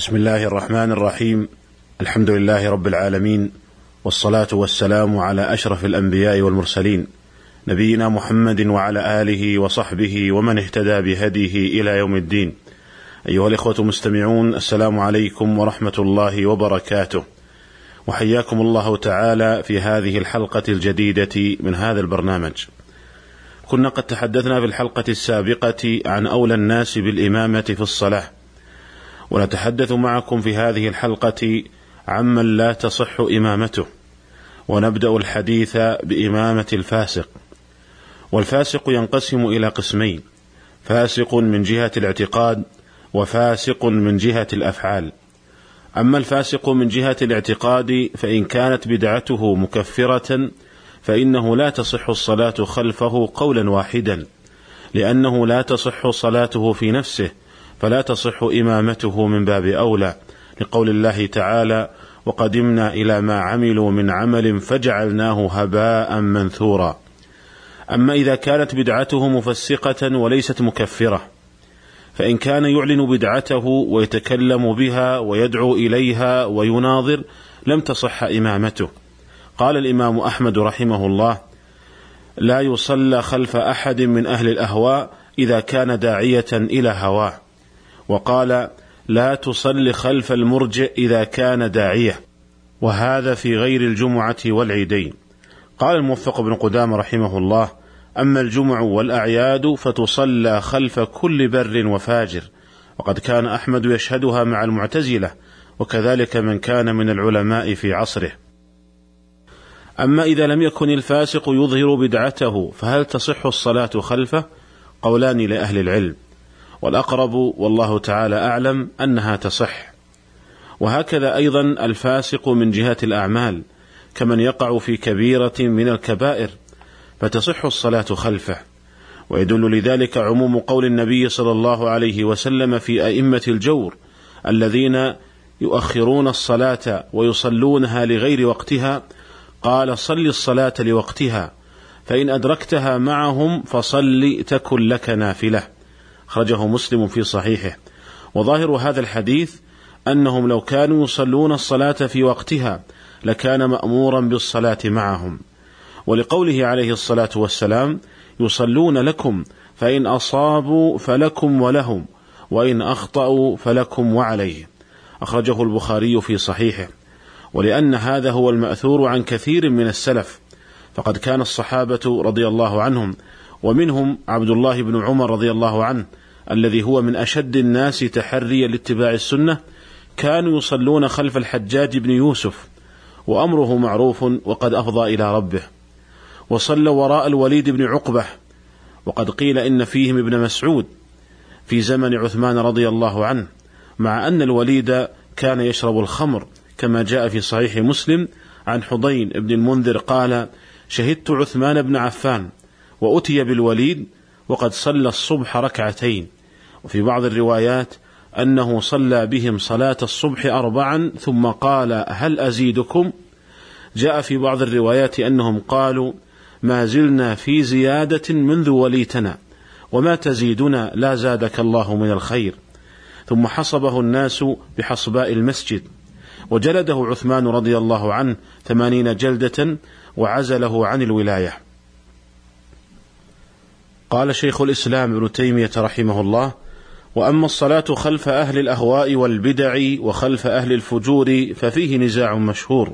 بسم الله الرحمن الرحيم. الحمد لله رب العالمين والصلاة والسلام على أشرف الأنبياء والمرسلين نبينا محمد وعلى آله وصحبه ومن اهتدى بهديه إلى يوم الدين. أيها الإخوة المستمعون السلام عليكم ورحمة الله وبركاته. وحياكم الله تعالى في هذه الحلقة الجديدة من هذا البرنامج. كنا قد تحدثنا في الحلقة السابقة عن أولى الناس بالإمامة في الصلاة. ونتحدث معكم في هذه الحلقة عمن لا تصح إمامته. ونبدأ الحديث بإمامة الفاسق. والفاسق ينقسم إلى قسمين فاسق من جهة الاعتقاد وفاسق من جهة الأفعال. أما الفاسق من جهة الاعتقاد فإن كانت بدعته مكفرة فإنه لا تصح الصلاة خلفه قولا واحدا لأنه لا تصح صلاته في نفسه فلا تصح إمامته من باب أولى لقول الله تعالى وقدمنا إلى ما عملوا من عمل فجعلناه هباء منثورا. أما إذا كانت بدعته مفسقة وليست مكفرة فإن كان يعلن بدعته ويتكلم بها ويدعو إليها ويناظر لم تصح إمامته. قال الإمام أحمد رحمه الله لا يصلى خلف أحد من أهل الأهواء إذا كان داعية إلى هواه. وقال لا تصل خلف المرجئ إذا كان داعية. وهذا في غير الجمعة والعيدين. قال الموفق بن قدامة رحمه الله أما الجمع والأعياد فتصلى خلف كل بر وفاجر. وقد كان أحمد يشهدها مع المعتزلة وكذلك من كان من العلماء في عصره. أما إذا لم يكن الفاسق يظهر بدعته فهل تصح الصلاة خلفه؟ قولان لأهل العلم. والأقرب والله تعالى أعلم أنها تصح. وهكذا أيضا الفاسق من جهة الأعمال كمن يقع في كبيرة من الكبائر فتصح الصلاة خلفه. ويدل لذلك عموم قول النبي صلى الله عليه وسلم في أئمة الجور الذين يؤخرون الصلاة ويصلونها لغير وقتها قال صل الصلاة لوقتها فإن أدركتها معهم فصل تكن لك نافلة. أخرجه مسلم في صحيحه. وظاهر هذا الحديث أنهم لو كانوا يصلون الصلاة في وقتها لكان مأمورا بالصلاة معهم. ولقوله عليه الصلاة والسلام يصلون لكم فإن أصابوا فلكم ولهم وإن أخطأوا فلكم وعليه. أخرجه البخاري في صحيحه. ولأن هذا هو المأثور عن كثير من السلف فقد كان الصحابة رضي الله عنهم ومنهم عبد الله بن عمر رضي الله عنه الذي هو من أشد الناس تحريا لاتباع السنة كانوا يصلون خلف الحجاج بن يوسف وأمره معروف وقد أفضى إلى ربه. وصلوا وراء الوليد بن عقبة وقد قيل إن فيهم ابن مسعود في زمن عثمان رضي الله عنه مع أن الوليد كان يشرب الخمر كما جاء في صحيح مسلم عن حضين بن المنذر قال شهدت عثمان بن عفان وأتي بالوليد وقد صلى الصبح ركعتين. وفي بعض الروايات أنه صلى بهم صلاة الصبح أربعا ثم قال هل أزيدكم؟ جاء في بعض الروايات أنهم قالوا ما زلنا في زيادة منذ وليتنا وما تزيدنا لا زادك الله من الخير. ثم حصبه الناس بحصباء المسجد. وجلده عثمان رضي الله عنه ثمانين جلدة وعزله عن الولاية. قال شيخ الإسلام ابن تيمية رحمه الله وأما الصلاة خلف أهل الأهواء والبدع وخلف أهل الفجور ففيه نزاع مشهور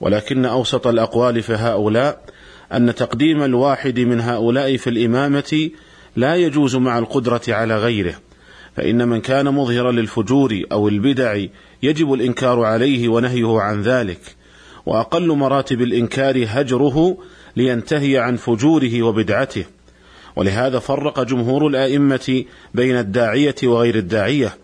ولكن أوسط الأقوال في هؤلاء أن تقديم الواحد من هؤلاء في الإمامة لا يجوز مع القدرة على غيره فإن من كان مظهرا للفجور أو البدع يجب الإنكار عليه ونهيه عن ذلك وأقل مراتب الإنكار هجره لينتهي عن فجوره وبدعته. ولهذا فرق جمهور الأئمة بين الداعية وغير الداعية.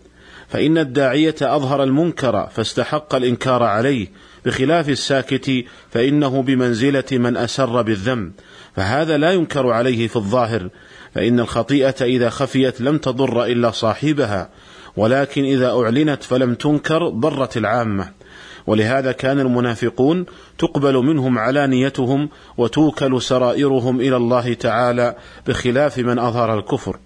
فإن الداعية أظهر المنكر فاستحق الإنكار عليه. بخلاف الساكت فإنه بمنزلة من أسر بالذنب. فهذا لا ينكر عليه في الظاهر. فإن الخطيئة إذا خفيت لم تضر إلا صاحبها. ولكن إذا أعلنت فلم تنكر ضرت العامة. ولهذا كان المنافقون تقبل منهم علانيتهم وتوكل سرائرهم إلى الله تعالى بخلاف من أظهر الكفر.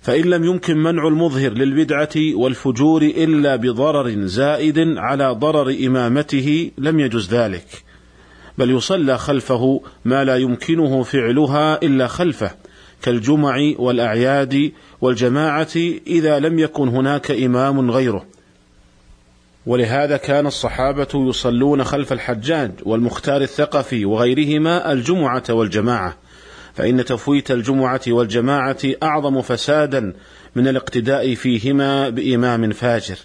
فإن لم يمكن منع المظهر للبدعة والفجور إلا بضرر زائد على ضرر إمامته لم يجز ذلك. بل يصلى خلفه ما لا يمكنه فعلها إلا خلفه كالجمع والأعياد والجماعة إذا لم يكن هناك إمام غيره. ولهذا كان الصحابة يصلون خلف الحجاج والمختار الثقفي وغيرهما الجمعة والجماعة فإن تفويت الجمعة والجماعة أعظم فسادا من الاقتداء فيهما بإمام فاجر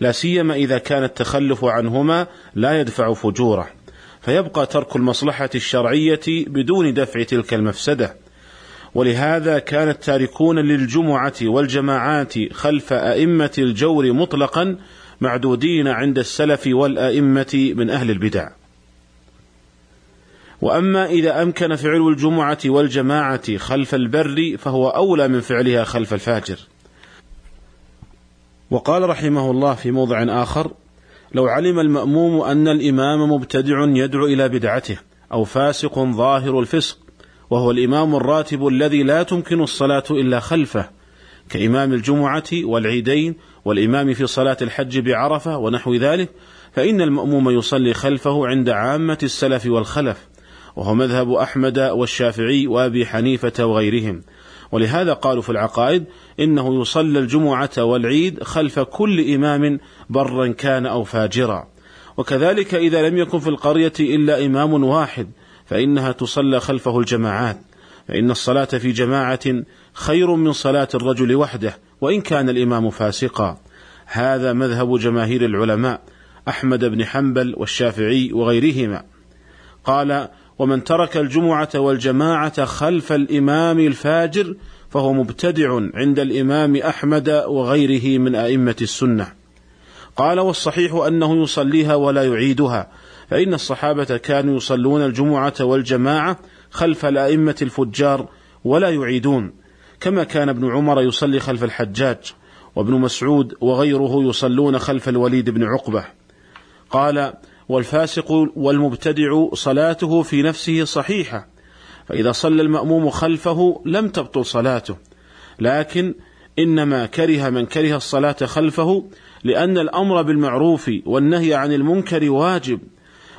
لا سيما إذا كان التخلف عنهما لا يدفع فجوره فيبقى ترك المصلحة الشرعية بدون دفع تلك المفسدة. ولهذا كان التاركون للجمعة والجماعات خلف أئمة الجور مطلقا معدودين عند السلف والأئمة من أهل البدع. وأما إذا أمكن فعل الجمعة والجماعة خلف البر فهو أولى من فعلها خلف الفاجر. وقال رحمه الله في موضع آخر لو علم المأموم أن الإمام مبتدع يدعو إلى بدعته أو فاسق ظاهر الفسق وهو الإمام الراتب الذي لا تمكن الصلاة إلا خلفه كإمام الجمعة والعيدين والإمام في صلاة الحج بعرفة ونحو ذلك فإن المأموم يصلي خلفه عند عامة السلف والخلف وهو مذهب أحمد والشافعي وأبي حنيفة وغيرهم. ولهذا قالوا في العقائد إنه يصلى الجمعة والعيد خلف كل إمام برا كان أو فاجرا. وكذلك إذا لم يكن في القرية إلا إمام واحد فإنها تصلى خلفه الجماعات. فإن الصلاة في جماعة خير من صلاة الرجل وحده وإن كان الإمام فاسقا. هذا مذهب جماهير العلماء أحمد بن حنبل والشافعي وغيرهما. قال ومن ترك الجمعة والجماعة خلف الإمام الفاجر فهو مبتدع عند الإمام أحمد وغيره من أئمة السنة قال والصحيح أنه يصليها ولا يعيدها فإن الصحابة كانوا يصلون الجمعة والجماعة خلف الأئمة الفجار ولا يعيدون كما كان ابن عمر يصلي خلف الحجاج وابن مسعود وغيره يصلون خلف الوليد بن عقبة. قال والفاسق والمبتدع صلاته في نفسه صحيحة فإذا صلى المأموم خلفه لم تبطل صلاته. لكن إنما كره من كره الصلاة خلفه لأن الأمر بالمعروف والنهي عن المنكر واجب.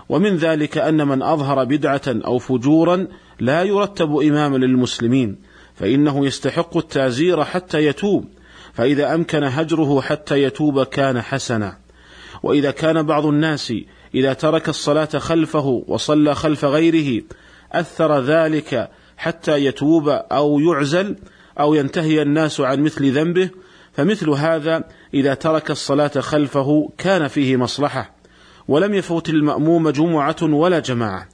ومن ذلك أن من أظهر بدعة أو فجورا لا يرتب إماما للمسلمين فإنه يستحق التعزير حتى يتوب فإذا أمكن هجره حتى يتوب كان حسنا. وإذا كان بعض الناس إذا ترك الصلاة خلفه وصلى خلف غيره أثر ذلك حتى يتوب أو يعزل أو ينتهي الناس عن مثل ذنبه فمثل هذا إذا ترك الصلاة خلفه كان فيه مصلحة. ولم يفوت المأموم جمعة ولا جماعة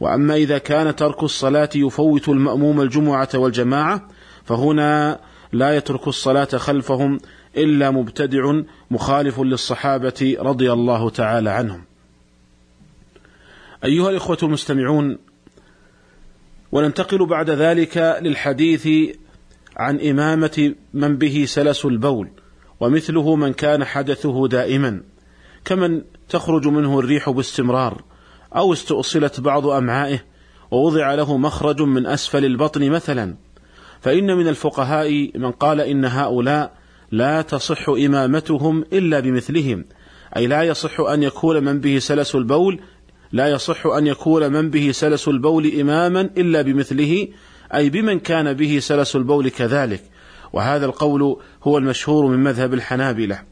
وأما إذا كان ترك الصلاة يفوت المأموم الجمعة والجماعة فهنا لا يترك الصلاة خلفهم إلا مبتدع مخالف للصحابة رضي الله تعالى عنهم. أيها الإخوة المستمعون، وننتقل بعد ذلك للحديث عن إمامة من به سلس البول، ومثله من كان حدثه دائما، كمن تخرج منه الريح باستمرار، أو استؤصلت بعض أمعائه ووضع له مخرج من أسفل البطن مثلا. فإن من الفقهاء من قال إن هؤلاء لا تصح إمامتهم إلا بمثلهم أي لا يصح أن يكون من به سلس البول لا يصح أن يكون من به سلس البول إماما إلا بمثله أي بمن كان به سلس البول كذلك. وهذا القول هو المشهور من مذهب الحنابلة.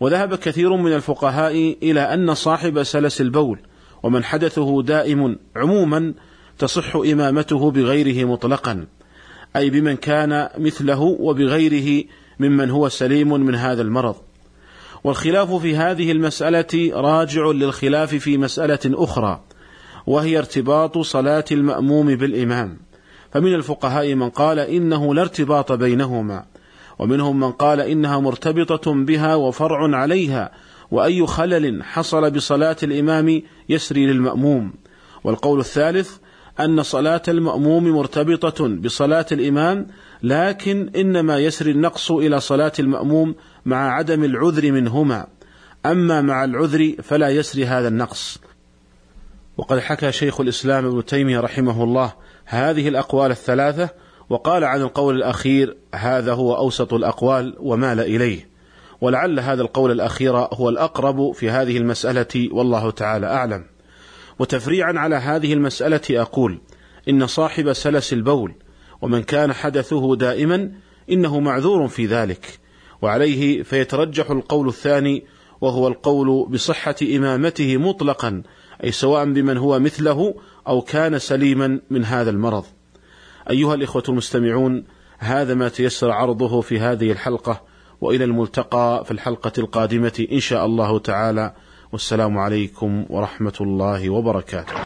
وذهب كثير من الفقهاء إلى أن صاحب سلس البول ومن حدثه دائم عموما تصح إمامته بغيره مطلقا أي بمن كان مثله وبغيره ممن هو سليم من هذا المرض. والخلاف في هذه المسألة راجع للخلاف في مسألة أخرى وهي ارتباط صلاة المأموم بالإمام. فمن الفقهاء من قال إنه لا ارتباط بينهما ومنهم من قال إنها مرتبطة بها وفرع عليها وأي خلل حصل بصلاة الإمام يسري للمأموم. والقول الثالث أن صلاة المأموم مرتبطة بصلاة الإمام لكن إنما يسري النقص إلى صلاة المأموم مع عدم العذر منهما. أما مع العذر فلا يسري هذا النقص. وقد حكى شيخ الإسلام ابن تيمية رحمه الله هذه الأقوال الثلاثة وقال عن القول الأخير هذا هو أوسط الأقوال ومال إليه. ولعل هذا القول الأخير هو الأقرب في هذه المسألة والله تعالى أعلم. وتفريعا على هذه المسألة أقول إن صاحب سلس البول ومن كان حدثه دائما إنه معذور في ذلك. وعليه فيترجح القول الثاني وهو القول بصحة إمامته مطلقا أي سواء بمن هو مثله أو كان سليما من هذا المرض. أيها الإخوة المستمعون هذا ما تيسر عرضه في هذه الحلقة وإلى الملتقى في الحلقة القادمة إن شاء الله تعالى. والسلام عليكم ورحمة الله وبركاته.